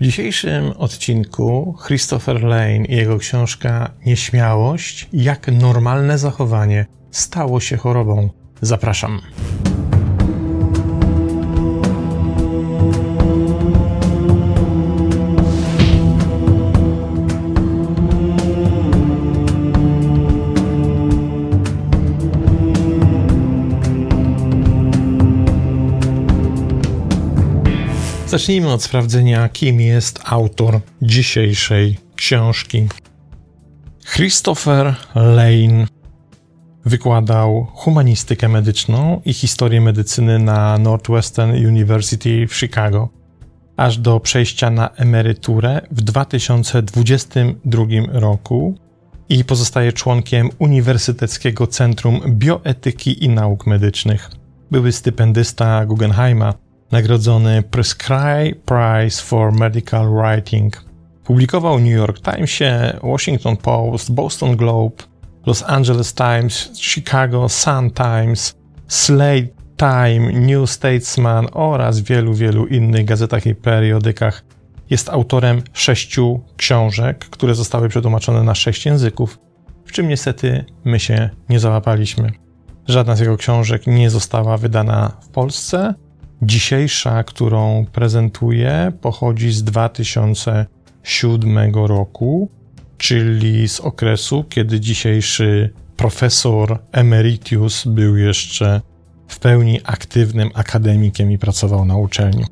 W dzisiejszym odcinku Christopher Lane i jego książka Nieśmiałość jak normalne zachowanie stało się chorobą. Zapraszam. Zacznijmy od sprawdzenia, kim jest autor dzisiejszej książki. Christopher Lane wykładał humanistykę medyczną i historię medycyny na Northwestern University w Chicago, aż do przejścia na emeryturę w 2022 roku i pozostaje członkiem Uniwersyteckiego Centrum Bioetyki i Nauk Medycznych. Były stypendysta Guggenheima nagrodzony Prescribe Prize for Medical Writing. Publikował w New York Timesie, Washington Post, Boston Globe, Los Angeles Times, Chicago Sun Times, Slate Time, New Statesman oraz wielu, wielu innych gazetach i periodykach. Jest autorem sześciu książek, które zostały przetłumaczone na sześć języków, w czym niestety my się nie załapaliśmy. Żadna z jego książek nie została wydana w Polsce, Dzisiejsza, którą prezentuję, pochodzi z 2007 roku, czyli z okresu, kiedy dzisiejszy profesor emeritus był jeszcze w pełni aktywnym akademikiem i pracował na uczelni.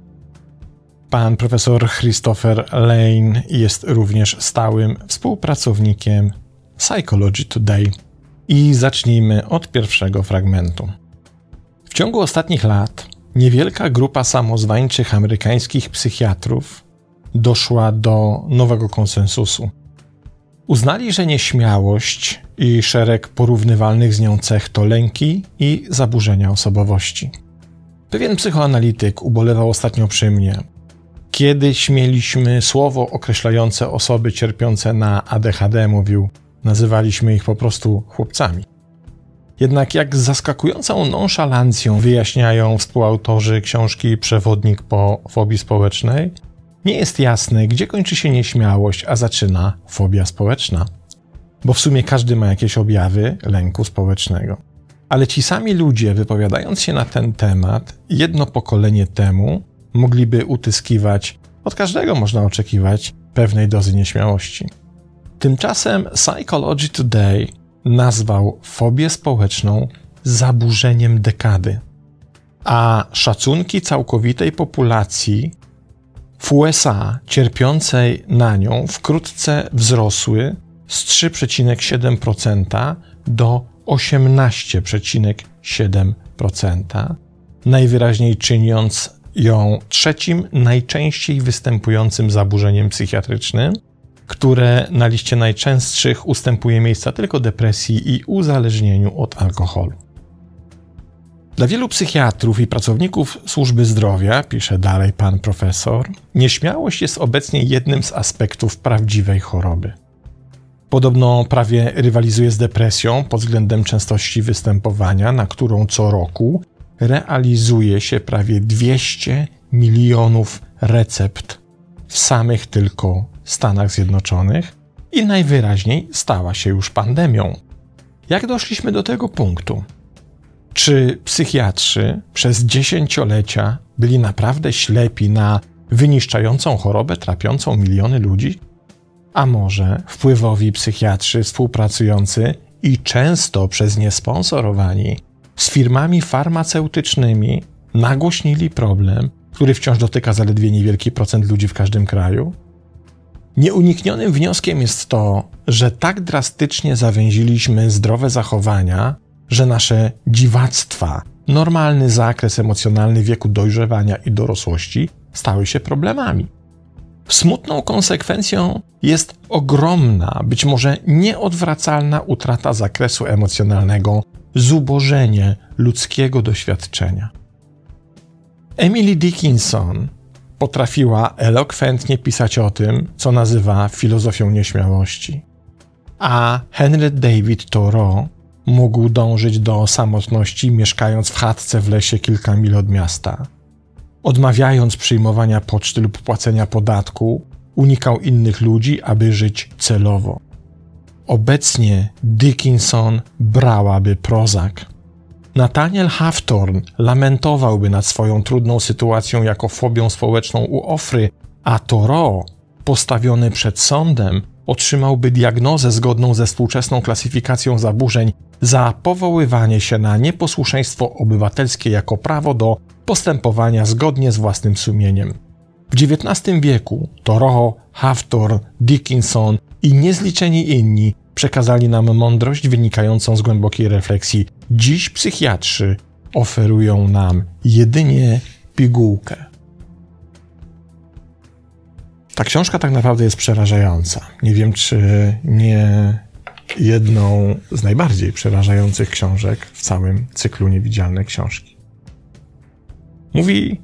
Pan profesor Christopher Lane jest również stałym współpracownikiem Psychology Today. I zacznijmy od pierwszego fragmentu. W ciągu ostatnich lat Niewielka grupa samozwańczych amerykańskich psychiatrów doszła do nowego konsensusu. Uznali, że nieśmiałość i szereg porównywalnych z nią cech to lęki i zaburzenia osobowości. Pewien psychoanalityk ubolewał ostatnio przy mnie. Kiedyś mieliśmy słowo określające osoby cierpiące na ADHD, mówił, nazywaliśmy ich po prostu chłopcami. Jednak jak z zaskakującą nonszalancją wyjaśniają współautorzy książki Przewodnik po fobii społecznej, nie jest jasne, gdzie kończy się nieśmiałość, a zaczyna fobia społeczna. Bo w sumie każdy ma jakieś objawy lęku społecznego. Ale ci sami ludzie, wypowiadając się na ten temat, jedno pokolenie temu mogliby utyskiwać, od każdego można oczekiwać, pewnej dozy nieśmiałości. Tymczasem Psychology Today nazwał fobię społeczną zaburzeniem dekady, a szacunki całkowitej populacji w USA cierpiącej na nią wkrótce wzrosły z 3,7% do 18,7%, najwyraźniej czyniąc ją trzecim najczęściej występującym zaburzeniem psychiatrycznym które na liście najczęstszych ustępuje miejsca tylko depresji i uzależnieniu od alkoholu. Dla wielu psychiatrów i pracowników służby zdrowia, pisze dalej pan profesor, nieśmiałość jest obecnie jednym z aspektów prawdziwej choroby. Podobno prawie rywalizuje z depresją pod względem częstości występowania, na którą co roku realizuje się prawie 200 milionów recept w samych tylko Stanach Zjednoczonych i najwyraźniej stała się już pandemią. Jak doszliśmy do tego punktu? Czy psychiatrzy przez dziesięciolecia byli naprawdę ślepi na wyniszczającą chorobę trapiącą miliony ludzi? A może wpływowi psychiatrzy współpracujący i często przez nie sponsorowani z firmami farmaceutycznymi nagłośnili problem, który wciąż dotyka zaledwie niewielki procent ludzi w każdym kraju? Nieuniknionym wnioskiem jest to, że tak drastycznie zawęziliśmy zdrowe zachowania, że nasze dziwactwa, normalny zakres emocjonalny wieku dojrzewania i dorosłości stały się problemami. Smutną konsekwencją jest ogromna, być może nieodwracalna utrata zakresu emocjonalnego, zubożenie ludzkiego doświadczenia. Emily Dickinson potrafiła elokwentnie pisać o tym, co nazywa filozofią nieśmiałości. A Henry David Thoreau mógł dążyć do samotności, mieszkając w chatce w lesie kilka mil od miasta. odmawiając przyjmowania poczty lub płacenia podatku, unikał innych ludzi, aby żyć celowo. Obecnie Dickinson brałaby prozak. Nathaniel Hawthorne lamentowałby nad swoją trudną sytuacją jako fobią społeczną u ofry, a Thoreau, postawiony przed sądem, otrzymałby diagnozę zgodną ze współczesną klasyfikacją zaburzeń za powoływanie się na nieposłuszeństwo obywatelskie jako prawo do postępowania zgodnie z własnym sumieniem. W XIX wieku Thoreau, Hawthorne, Dickinson i niezliczeni inni przekazali nam mądrość wynikającą z głębokiej refleksji. Dziś psychiatrzy oferują nam jedynie pigułkę. Ta książka tak naprawdę jest przerażająca. Nie wiem, czy nie jedną z najbardziej przerażających książek w całym cyklu Niewidzialne Książki. Mówi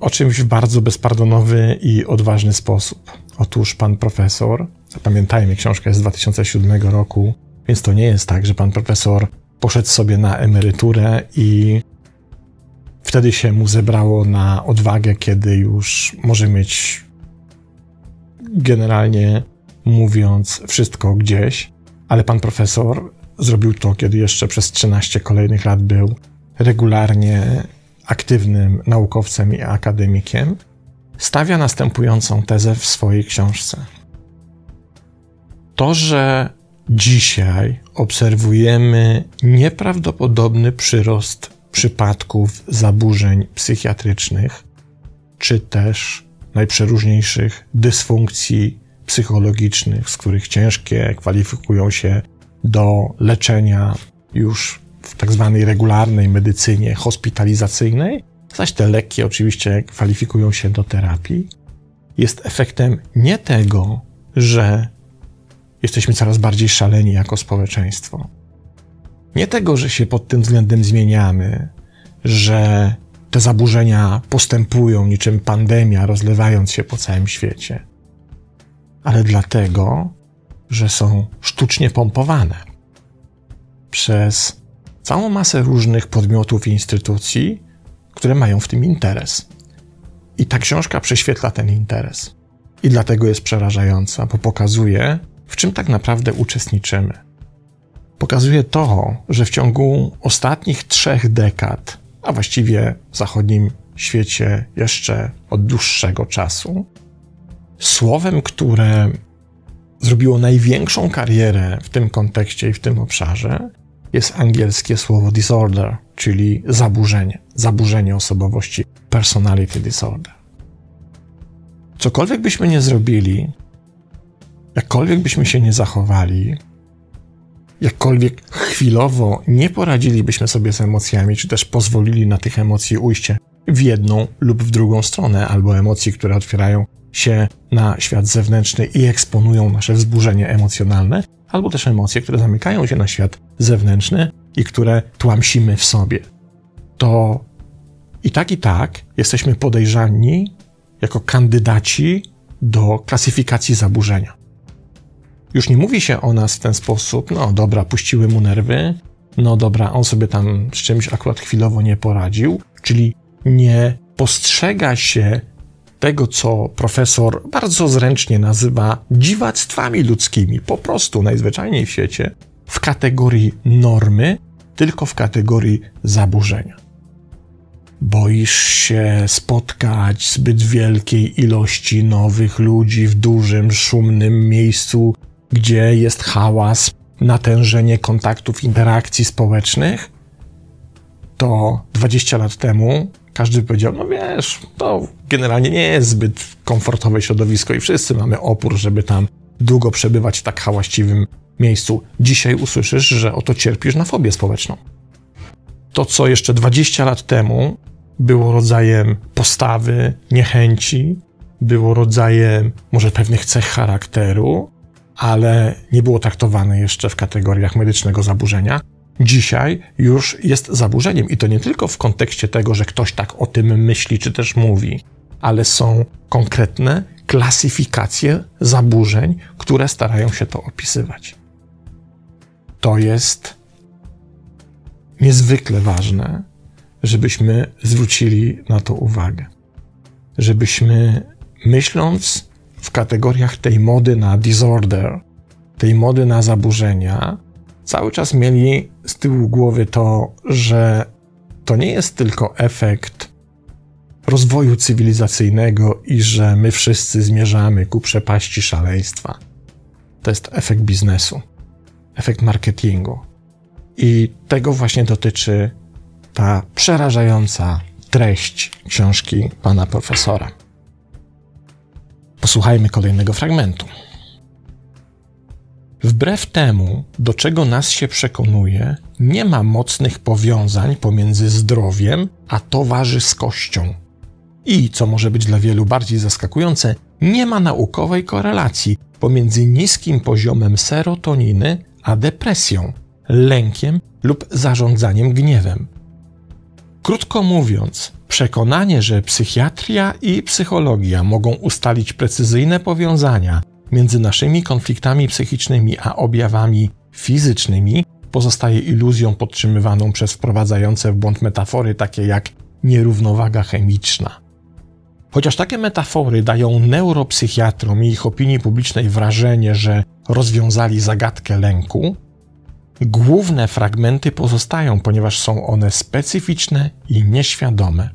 o czymś w bardzo bezpardonowy i odważny sposób. Otóż pan profesor, zapamiętajmy, książka jest z 2007 roku, więc to nie jest tak, że pan profesor poszedł sobie na emeryturę i wtedy się mu zebrało na odwagę, kiedy już może mieć generalnie mówiąc wszystko gdzieś, ale pan profesor zrobił to, kiedy jeszcze przez 13 kolejnych lat był regularnie aktywnym naukowcem i akademikiem, stawia następującą tezę w swojej książce. To, że dzisiaj obserwujemy nieprawdopodobny przyrost przypadków zaburzeń psychiatrycznych, czy też najprzeróżniejszych dysfunkcji psychologicznych, z których ciężkie kwalifikują się do leczenia już w tak zwanej regularnej medycynie hospitalizacyjnej, zaś te lekkie oczywiście kwalifikują się do terapii, jest efektem nie tego, że jesteśmy coraz bardziej szaleni jako społeczeństwo. Nie tego, że się pod tym względem zmieniamy, że te zaburzenia postępują niczym pandemia, rozlewając się po całym świecie, ale dlatego, że są sztucznie pompowane przez całą masę różnych podmiotów i instytucji, które mają w tym interes. I ta książka prześwietla ten interes. I dlatego jest przerażająca, bo pokazuje, w czym tak naprawdę uczestniczymy. Pokazuje to, że w ciągu ostatnich trzech dekad, a właściwie w zachodnim świecie jeszcze od dłuższego czasu, słowem, które zrobiło największą karierę w tym kontekście i w tym obszarze, jest angielskie słowo disorder, czyli zaburzenie, zaburzenie osobowości, personality disorder. Cokolwiek byśmy nie zrobili, jakkolwiek byśmy się nie zachowali, jakkolwiek chwilowo nie poradzilibyśmy sobie z emocjami, czy też pozwolili na tych emocji ujście w jedną lub w drugą stronę, albo emocji, które otwierają się na świat zewnętrzny i eksponują nasze wzburzenie emocjonalne, albo też emocje, które zamykają się na świat zewnętrzny i które tłamsimy w sobie. To i tak, i tak jesteśmy podejrzani jako kandydaci do klasyfikacji zaburzenia. Już nie mówi się o nas w ten sposób, no dobra, puściły mu nerwy, no dobra, on sobie tam z czymś akurat chwilowo nie poradził, czyli nie postrzega się tego, co profesor bardzo zręcznie nazywa dziwactwami ludzkimi, po prostu najzwyczajniej w świecie, w kategorii normy, tylko w kategorii zaburzenia. Boisz się spotkać zbyt wielkiej ilości nowych ludzi w dużym, szumnym miejscu, gdzie jest hałas, natężenie kontaktów, interakcji społecznych? To 20 lat temu każdy powiedział, no wiesz, to generalnie nie jest zbyt komfortowe środowisko i wszyscy mamy opór, żeby tam długo przebywać w tak hałaśliwym miejscu. Dzisiaj usłyszysz, że oto cierpisz na fobię społeczną. To, co jeszcze 20 lat temu było rodzajem postawy, niechęci, było rodzajem może pewnych cech charakteru, ale nie było traktowane jeszcze w kategoriach medycznego zaburzenia, dzisiaj już jest zaburzeniem. I to nie tylko w kontekście tego, że ktoś tak o tym myśli czy też mówi, ale są konkretne klasyfikacje zaburzeń, które starają się to opisywać. To jest niezwykle ważne, żebyśmy zwrócili na to uwagę. żebyśmy myśląc w kategoriach tej mody na disorder, tej mody na zaburzenia, cały czas mieli z tyłu głowy to, że to nie jest tylko efekt rozwoju cywilizacyjnego i że my wszyscy zmierzamy ku przepaści szaleństwa. To jest efekt biznesu, efekt marketingu. I tego właśnie dotyczy ta przerażająca treść książki pana profesora. Posłuchajmy kolejnego fragmentu. Wbrew temu, do czego nas się przekonuje, nie ma mocnych powiązań pomiędzy zdrowiem a towarzyskością. I, co może być dla wielu bardziej zaskakujące, nie ma naukowej korelacji pomiędzy niskim poziomem serotoniny a depresją, lękiem lub zarządzaniem gniewem. Krótko mówiąc, przekonanie, że psychiatria i psychologia mogą ustalić precyzyjne powiązania między naszymi konfliktami psychicznymi a objawami fizycznymi pozostaje iluzją podtrzymywaną przez wprowadzające w błąd metafory takie jak nierównowaga chemiczna. Chociaż takie metafory dają neuropsychiatrom i ich opinii publicznej wrażenie, że rozwiązali zagadkę lęku, główne fragmenty pozostają, ponieważ są one specyficzne i nieświadome.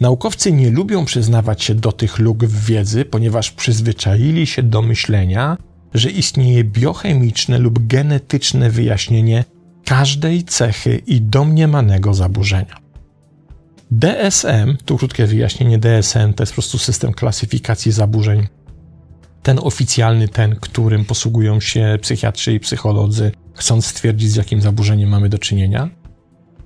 Naukowcy nie lubią przyznawać się do tych luk w wiedzy, ponieważ przyzwyczaili się do myślenia, że istnieje biochemiczne lub genetyczne wyjaśnienie każdej cechy i domniemanego zaburzenia. DSM, tu krótkie wyjaśnienie DSM, to jest po prostu system klasyfikacji zaburzeń. Ten oficjalny, ten, którym posługują się psychiatrzy i psycholodzy, chcąc stwierdzić, z jakim zaburzeniem mamy do czynienia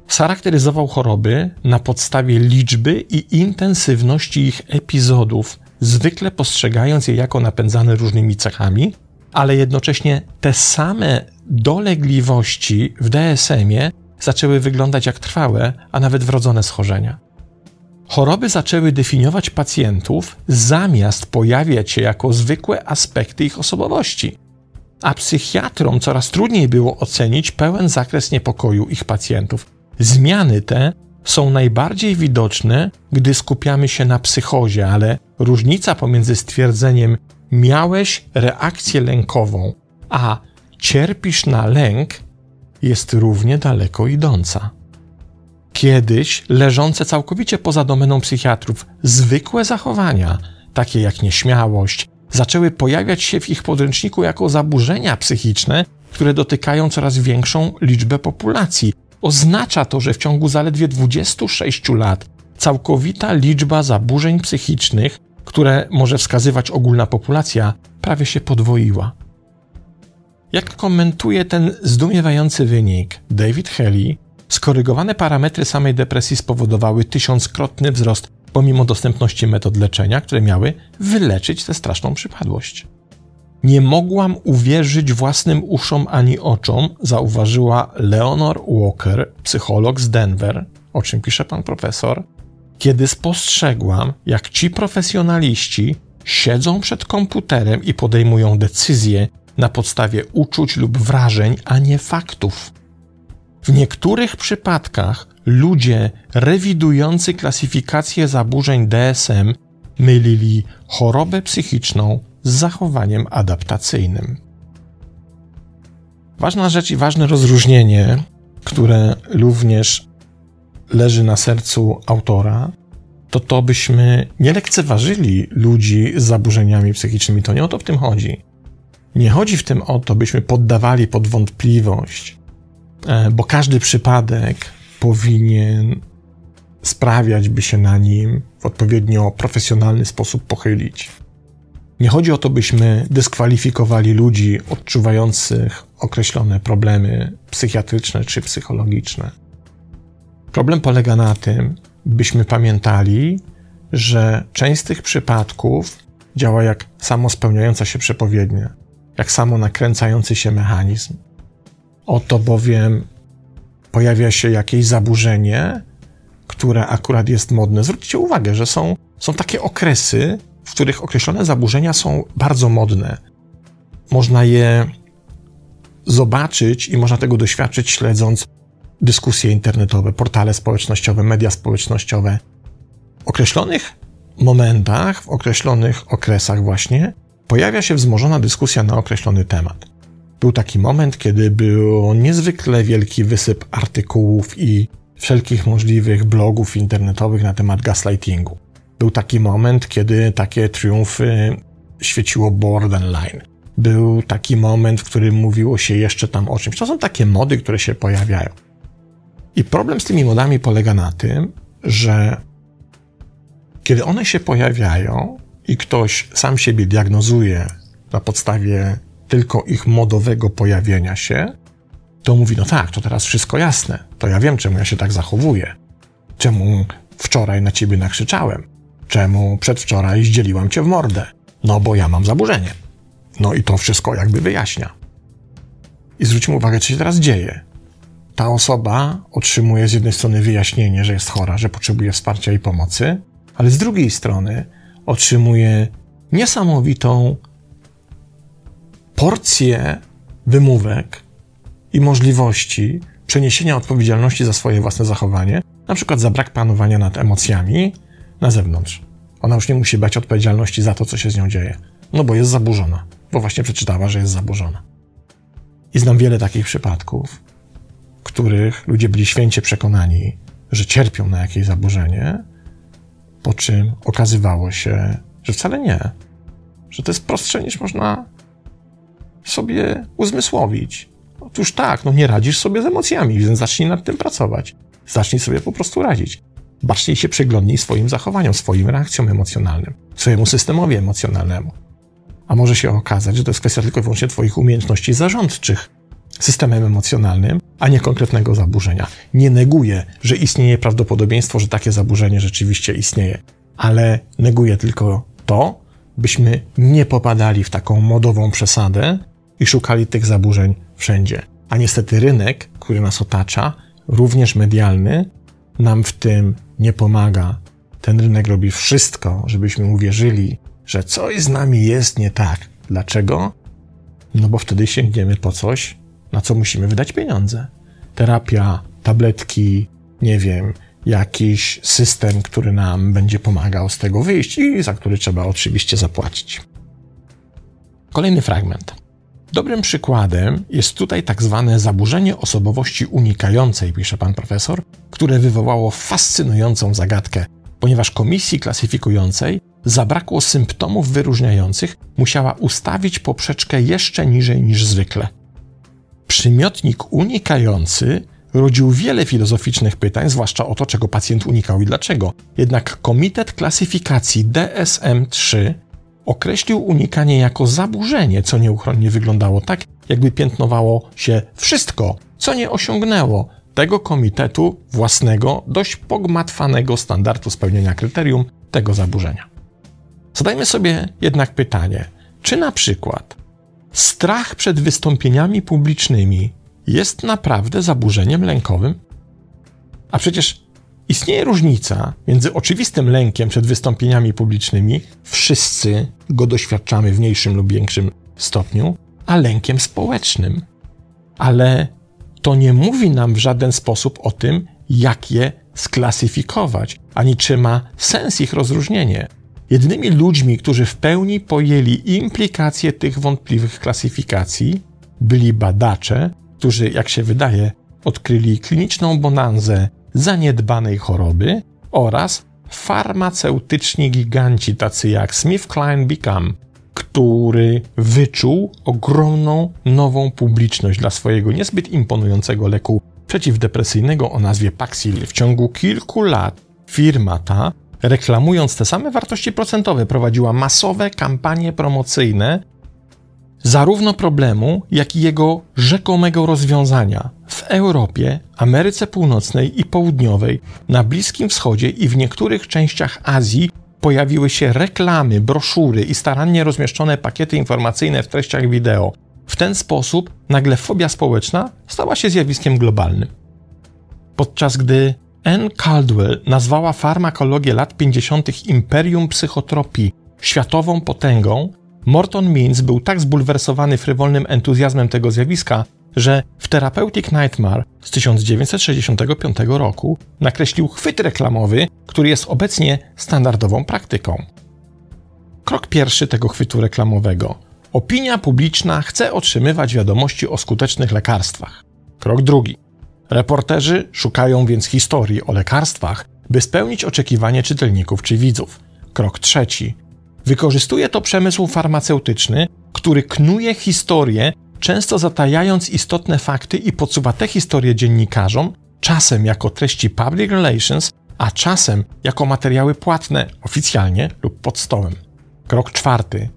charakteryzował choroby na podstawie liczby i intensywności ich epizodów, zwykle postrzegając je jako napędzane różnymi cechami, ale jednocześnie te same dolegliwości w DSM-ie zaczęły wyglądać jak trwałe, a nawet wrodzone schorzenia. Choroby zaczęły definiować pacjentów zamiast pojawiać się jako zwykłe aspekty ich osobowości. A psychiatrom coraz trudniej było ocenić pełen zakres niepokoju ich pacjentów, Zmiany te są najbardziej widoczne, gdy skupiamy się na psychozie, ale różnica pomiędzy stwierdzeniem miałeś reakcję lękową, a cierpisz na lęk jest równie daleko idąca. Kiedyś leżące całkowicie poza domeną psychiatrów zwykłe zachowania, takie jak nieśmiałość, zaczęły pojawiać się w ich podręczniku jako zaburzenia psychiczne, które dotykają coraz większą liczbę populacji, Oznacza to, że w ciągu zaledwie 26 lat całkowita liczba zaburzeń psychicznych, które może wskazywać ogólna populacja, prawie się podwoiła. Jak komentuje ten zdumiewający wynik David Haley, skorygowane parametry samej depresji spowodowały tysiąckrotny wzrost pomimo dostępności metod leczenia, które miały wyleczyć tę straszną przypadłość. Nie mogłam uwierzyć własnym uszom ani oczom, zauważyła Leonor Walker, psycholog z Denver, o czym pisze pan profesor, kiedy spostrzegłam, jak ci profesjonaliści siedzą przed komputerem i podejmują decyzje na podstawie uczuć lub wrażeń, a nie faktów. W niektórych przypadkach ludzie rewidujący klasyfikację zaburzeń DSM mylili chorobę psychiczną z zachowaniem adaptacyjnym. Ważna rzecz i ważne rozróżnienie, które również leży na sercu autora, to to byśmy nie lekceważyli ludzi z zaburzeniami psychicznymi. To nie o to w tym chodzi. Nie chodzi w tym o to, byśmy poddawali pod wątpliwość, bo każdy przypadek powinien sprawiać, by się na nim w odpowiednio profesjonalny sposób pochylić. Nie chodzi o to, byśmy dyskwalifikowali ludzi odczuwających określone problemy psychiatryczne czy psychologiczne. Problem polega na tym, byśmy pamiętali, że część z tych przypadków działa jak samospełniająca się przepowiednia, jak samo nakręcający się mechanizm. Oto bowiem pojawia się jakieś zaburzenie, które akurat jest modne. Zwróćcie uwagę, że są, są takie okresy, w których określone zaburzenia są bardzo modne. Można je zobaczyć i można tego doświadczyć śledząc dyskusje internetowe, portale społecznościowe, media społecznościowe. Określonych momentach, w określonych okresach właśnie, pojawia się wzmożona dyskusja na określony temat. Był taki moment, kiedy był niezwykle wielki wysyp artykułów i wszelkich możliwych blogów internetowych na temat gaslightingu. Był taki moment, kiedy takie triumfy świeciło borderline. Był taki moment, w którym mówiło się jeszcze tam o czymś. To są takie mody, które się pojawiają. I problem z tymi modami polega na tym, że kiedy one się pojawiają i ktoś sam siebie diagnozuje na podstawie tylko ich modowego pojawienia się, to mówi: No tak, to teraz wszystko jasne. To ja wiem, czemu ja się tak zachowuję. Czemu wczoraj na ciebie nakrzyczałem. Czemu przedwczoraj zdzieliłam cię w mordę. No bo ja mam zaburzenie. No i to wszystko jakby wyjaśnia. I zwróćmy uwagę, co się teraz dzieje. Ta osoba otrzymuje z jednej strony wyjaśnienie, że jest chora, że potrzebuje wsparcia i pomocy, ale z drugiej strony otrzymuje niesamowitą porcję wymówek i możliwości przeniesienia odpowiedzialności za swoje własne zachowanie, na przykład za brak panowania nad emocjami na zewnątrz. Ona już nie musi bać odpowiedzialności za to, co się z nią dzieje, no bo jest zaburzona, bo właśnie przeczytała, że jest zaburzona. I znam wiele takich przypadków, w których ludzie byli święcie przekonani, że cierpią na jakieś zaburzenie, po czym okazywało się, że wcale nie, że to jest prostsze niż można sobie uzmysłowić. Otóż tak, no nie radzisz sobie z emocjami, więc zacznij nad tym pracować. Zacznij sobie po prostu radzić. Baczniej się przyglądnij swoim zachowaniom, swoim reakcjom emocjonalnym, swojemu systemowi emocjonalnemu. A może się okazać, że to jest kwestia tylko i wyłącznie Twoich umiejętności zarządczych systemem emocjonalnym, a nie konkretnego zaburzenia. Nie neguję, że istnieje prawdopodobieństwo, że takie zaburzenie rzeczywiście istnieje, ale neguję tylko to, byśmy nie popadali w taką modową przesadę i szukali tych zaburzeń wszędzie. A niestety rynek, który nas otacza, również medialny, nam w tym nie pomaga. Ten rynek robi wszystko, żebyśmy uwierzyli, że coś z nami jest nie tak. Dlaczego? No bo wtedy sięgniemy po coś, na co musimy wydać pieniądze. Terapia, tabletki, nie wiem, jakiś system, który nam będzie pomagał z tego wyjść i za który trzeba oczywiście zapłacić. Kolejny fragment. Dobrym przykładem jest tutaj tak zwane zaburzenie osobowości unikającej, pisze pan profesor, które wywołało fascynującą zagadkę, ponieważ komisji klasyfikującej zabrakło symptomów wyróżniających, musiała ustawić poprzeczkę jeszcze niżej niż zwykle. Przymiotnik unikający rodził wiele filozoficznych pytań, zwłaszcza o to, czego pacjent unikał i dlaczego. Jednak Komitet Klasyfikacji DSM-3 określił unikanie jako zaburzenie, co nieuchronnie wyglądało tak, jakby piętnowało się wszystko, co nie osiągnęło tego komitetu własnego, dość pogmatwanego standardu spełnienia kryterium tego zaburzenia. Zadajmy sobie jednak pytanie, czy na przykład strach przed wystąpieniami publicznymi jest naprawdę zaburzeniem lękowym? A przecież istnieje różnica między oczywistym lękiem przed wystąpieniami publicznymi, wszyscy go doświadczamy w mniejszym lub większym stopniu, a lękiem społecznym. Ale to nie mówi nam w żaden sposób o tym, jak je sklasyfikować, ani czy ma sens ich rozróżnienie. Jedynymi ludźmi, którzy w pełni pojęli implikacje tych wątpliwych klasyfikacji, byli badacze, którzy, jak się wydaje, odkryli kliniczną bonanzę zaniedbanej choroby oraz farmaceutyczni giganci tacy jak SmithKline Beckham, który wyczuł ogromną nową publiczność dla swojego niezbyt imponującego leku przeciwdepresyjnego o nazwie Paxil. W ciągu kilku lat firma ta, reklamując te same wartości procentowe, prowadziła masowe kampanie promocyjne zarówno problemu, jak i jego rzekomego rozwiązania w Europie, Ameryce Północnej i Południowej, na Bliskim Wschodzie i w niektórych częściach Azji pojawiły się reklamy, broszury i starannie rozmieszczone pakiety informacyjne w treściach wideo. W ten sposób nagle fobia społeczna stała się zjawiskiem globalnym. Podczas gdy Anne Caldwell nazwała farmakologię lat 50. imperium psychotropii, światową potęgą, Morton Means był tak zbulwersowany frywolnym entuzjazmem tego zjawiska, że w Therapeutic Nightmare z 1965 roku nakreślił chwyt reklamowy, który jest obecnie standardową praktyką. Krok pierwszy tego chwytu reklamowego. Opinia publiczna chce otrzymywać wiadomości o skutecznych lekarstwach. Krok drugi. Reporterzy szukają więc historii o lekarstwach, by spełnić oczekiwanie czytelników czy widzów. Krok trzeci. Wykorzystuje to przemysł farmaceutyczny, który knuje historię, często zatajając istotne fakty i podsuwa te historie dziennikarzom, czasem jako treści public relations, a czasem jako materiały płatne, oficjalnie lub pod stołem. Krok czwarty.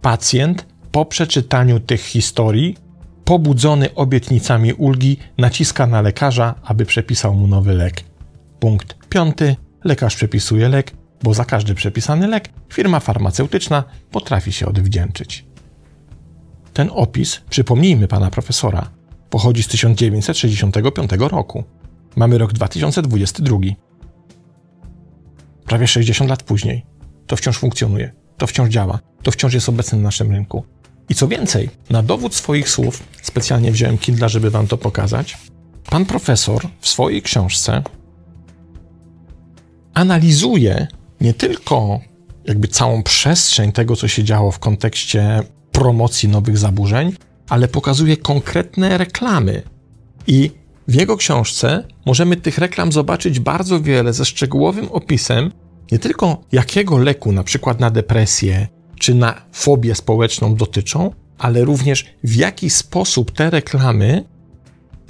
Pacjent po przeczytaniu tych historii, pobudzony obietnicami ulgi, naciska na lekarza, aby przepisał mu nowy lek. Punkt piąty. Lekarz przepisuje lek, bo za każdy przepisany lek firma farmaceutyczna potrafi się odwdzięczyć. Ten opis, przypomnijmy pana profesora, pochodzi z 1965 roku. Mamy rok 2022. Prawie 60 lat później. To wciąż funkcjonuje, to wciąż działa, to wciąż jest obecne na naszym rynku. I co więcej, na dowód swoich słów, specjalnie wziąłem Kindle, żeby wam to pokazać, pan profesor w swojej książce analizuje nie tylko jakby całą przestrzeń tego, co się działo w kontekście promocji nowych zaburzeń, ale pokazuje konkretne reklamy. I w jego książce możemy tych reklam zobaczyć bardzo wiele ze szczegółowym opisem nie tylko jakiego leku, na przykład na depresję czy na fobię społeczną dotyczą, ale również w jaki sposób te reklamy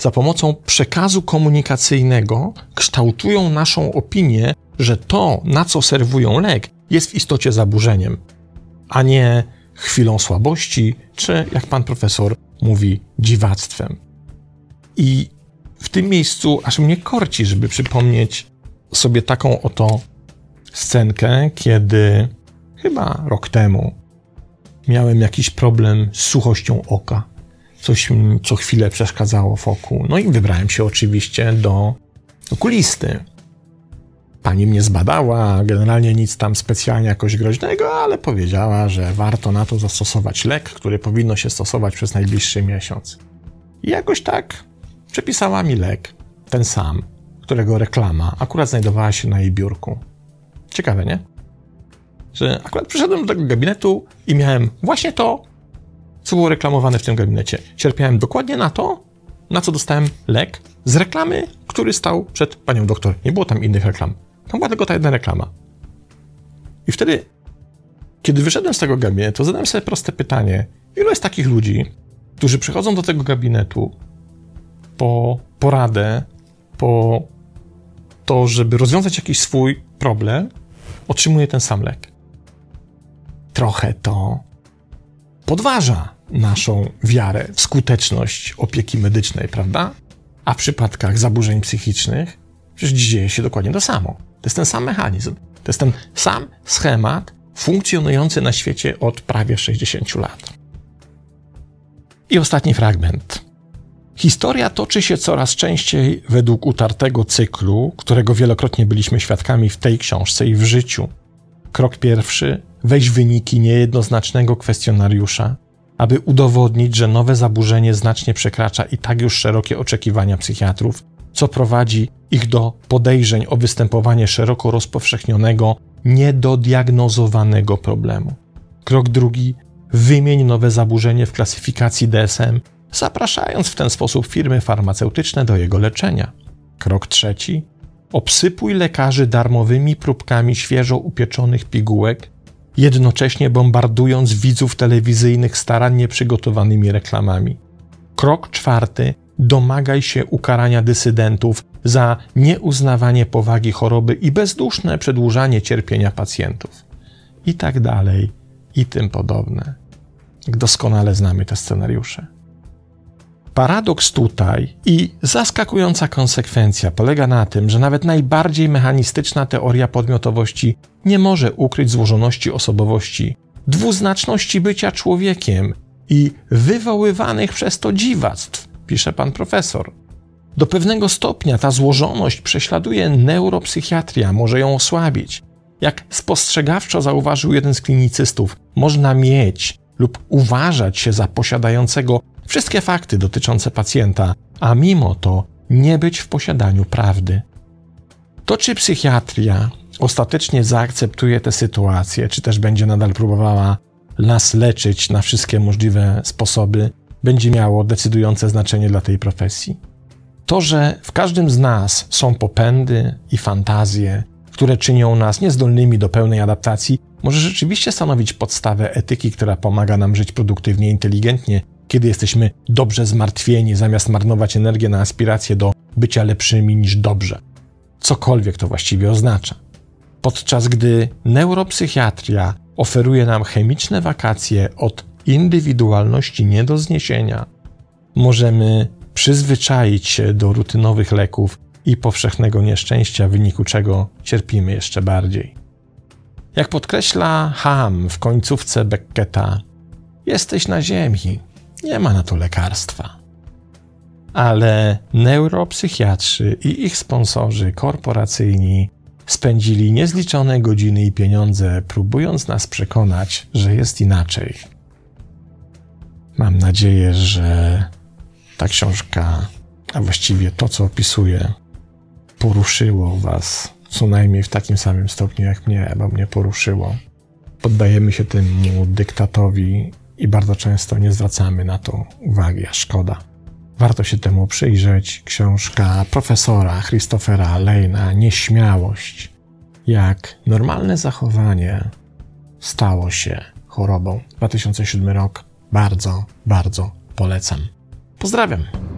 za pomocą przekazu komunikacyjnego kształtują naszą opinię, że to, na co serwują lek, jest w istocie zaburzeniem, a nie chwilą słabości, czy jak pan profesor mówi, dziwactwem. I w tym miejscu aż mnie korci, żeby przypomnieć sobie taką oto scenkę, kiedy chyba rok temu miałem jakiś problem z suchością oka. Coś mi co chwilę przeszkadzało w oku. No i wybrałem się oczywiście do okulisty. Pani mnie zbadała, generalnie nic tam specjalnie jakoś groźnego, ale powiedziała, że warto na to zastosować lek, który powinno się stosować przez najbliższy miesiąc. I jakoś tak przepisała mi lek, ten sam, którego reklama akurat znajdowała się na jej biurku. Ciekawe, nie? Że akurat przyszedłem do tego gabinetu i miałem właśnie to, co było reklamowane w tym gabinecie. Cierpiałem dokładnie na to, na co dostałem lek z reklamy, który stał przed panią doktor. Nie było tam innych reklam. Tam była tylko ta jedna reklama. I wtedy, kiedy wyszedłem z tego gabinetu, zadałem sobie proste pytanie: ilu jest takich ludzi, którzy przychodzą do tego gabinetu po poradę, po to, żeby rozwiązać jakiś swój problem, otrzymuje ten sam lek? Trochę to podważa naszą wiarę w skuteczność opieki medycznej, prawda? A w przypadkach zaburzeń psychicznych przecież dzieje się dokładnie to samo. To jest ten sam mechanizm. To jest ten sam schemat funkcjonujący na świecie od prawie 60 lat. I ostatni fragment. Historia toczy się coraz częściej według utartego cyklu, którego wielokrotnie byliśmy świadkami w tej książce i w życiu. Krok pierwszy: weź wyniki niejednoznacznego kwestionariusza, aby udowodnić, że nowe zaburzenie znacznie przekracza i tak już szerokie oczekiwania psychiatrów co prowadzi ich do podejrzeń o występowanie szeroko rozpowszechnionego, niedodiagnozowanego problemu. Krok drugi: wymień nowe zaburzenie w klasyfikacji DSM, zapraszając w ten sposób firmy farmaceutyczne do jego leczenia. Krok trzeci: obsypuj lekarzy darmowymi próbkami świeżo upieczonych pigułek, jednocześnie bombardując widzów telewizyjnych starannie przygotowanymi reklamami. Krok czwarty: domagaj się ukarania dysydentów za nieuznawanie powagi choroby i bezduszne przedłużanie cierpienia pacjentów. I tak dalej, i tym podobne. Doskonale znamy te scenariusze. Paradoks tutaj i zaskakująca konsekwencja polega na tym, że nawet najbardziej mechanistyczna teoria podmiotowości nie może ukryć złożoności osobowości, dwuznaczności bycia człowiekiem i wywoływanych przez to dziwactw, pisze pan profesor. Do pewnego stopnia ta złożoność prześladuje neuropsychiatria, może ją osłabić. Jak spostrzegawczo zauważył jeden z klinicystów, można mieć lub uważać się za posiadającego wszystkie fakty dotyczące pacjenta, a mimo to nie być w posiadaniu prawdy. To czy psychiatria ostatecznie zaakceptuje tę sytuację, czy też będzie nadal próbowała nas leczyć na wszystkie możliwe sposoby, będzie miało decydujące znaczenie dla tej profesji. To, że w każdym z nas są popędy i fantazje, które czynią nas niezdolnymi do pełnej adaptacji, może rzeczywiście stanowić podstawę etyki, która pomaga nam żyć produktywnie, inteligentnie, kiedy jesteśmy dobrze zmartwieni, zamiast marnować energię na aspiracje do bycia lepszymi niż dobrze. Cokolwiek to właściwie oznacza. Podczas gdy neuropsychiatria oferuje nam chemiczne wakacje od indywidualności nie do zniesienia, możemy przyzwyczaić się do rutynowych leków i powszechnego nieszczęścia, w wyniku czego cierpimy jeszcze bardziej. Jak podkreśla Ham w końcówce Becketa, jesteś na ziemi, nie ma na to lekarstwa. Ale neuropsychiatrzy i ich sponsorzy korporacyjni spędzili niezliczone godziny i pieniądze, próbując nas przekonać, że jest inaczej. Mam nadzieję, że ta książka, a właściwie to, co opisuje, poruszyło Was co najmniej w takim samym stopniu jak mnie, bo mnie poruszyło. Poddajemy się temu dyktatowi i bardzo często nie zwracamy na to uwagi, a szkoda. Warto się temu przyjrzeć. Książka profesora Christophera Lejna Nieśmiałość. Jak normalne zachowanie stało się chorobą. 2007 rok. Bardzo, bardzo polecam. Pozdrawiam.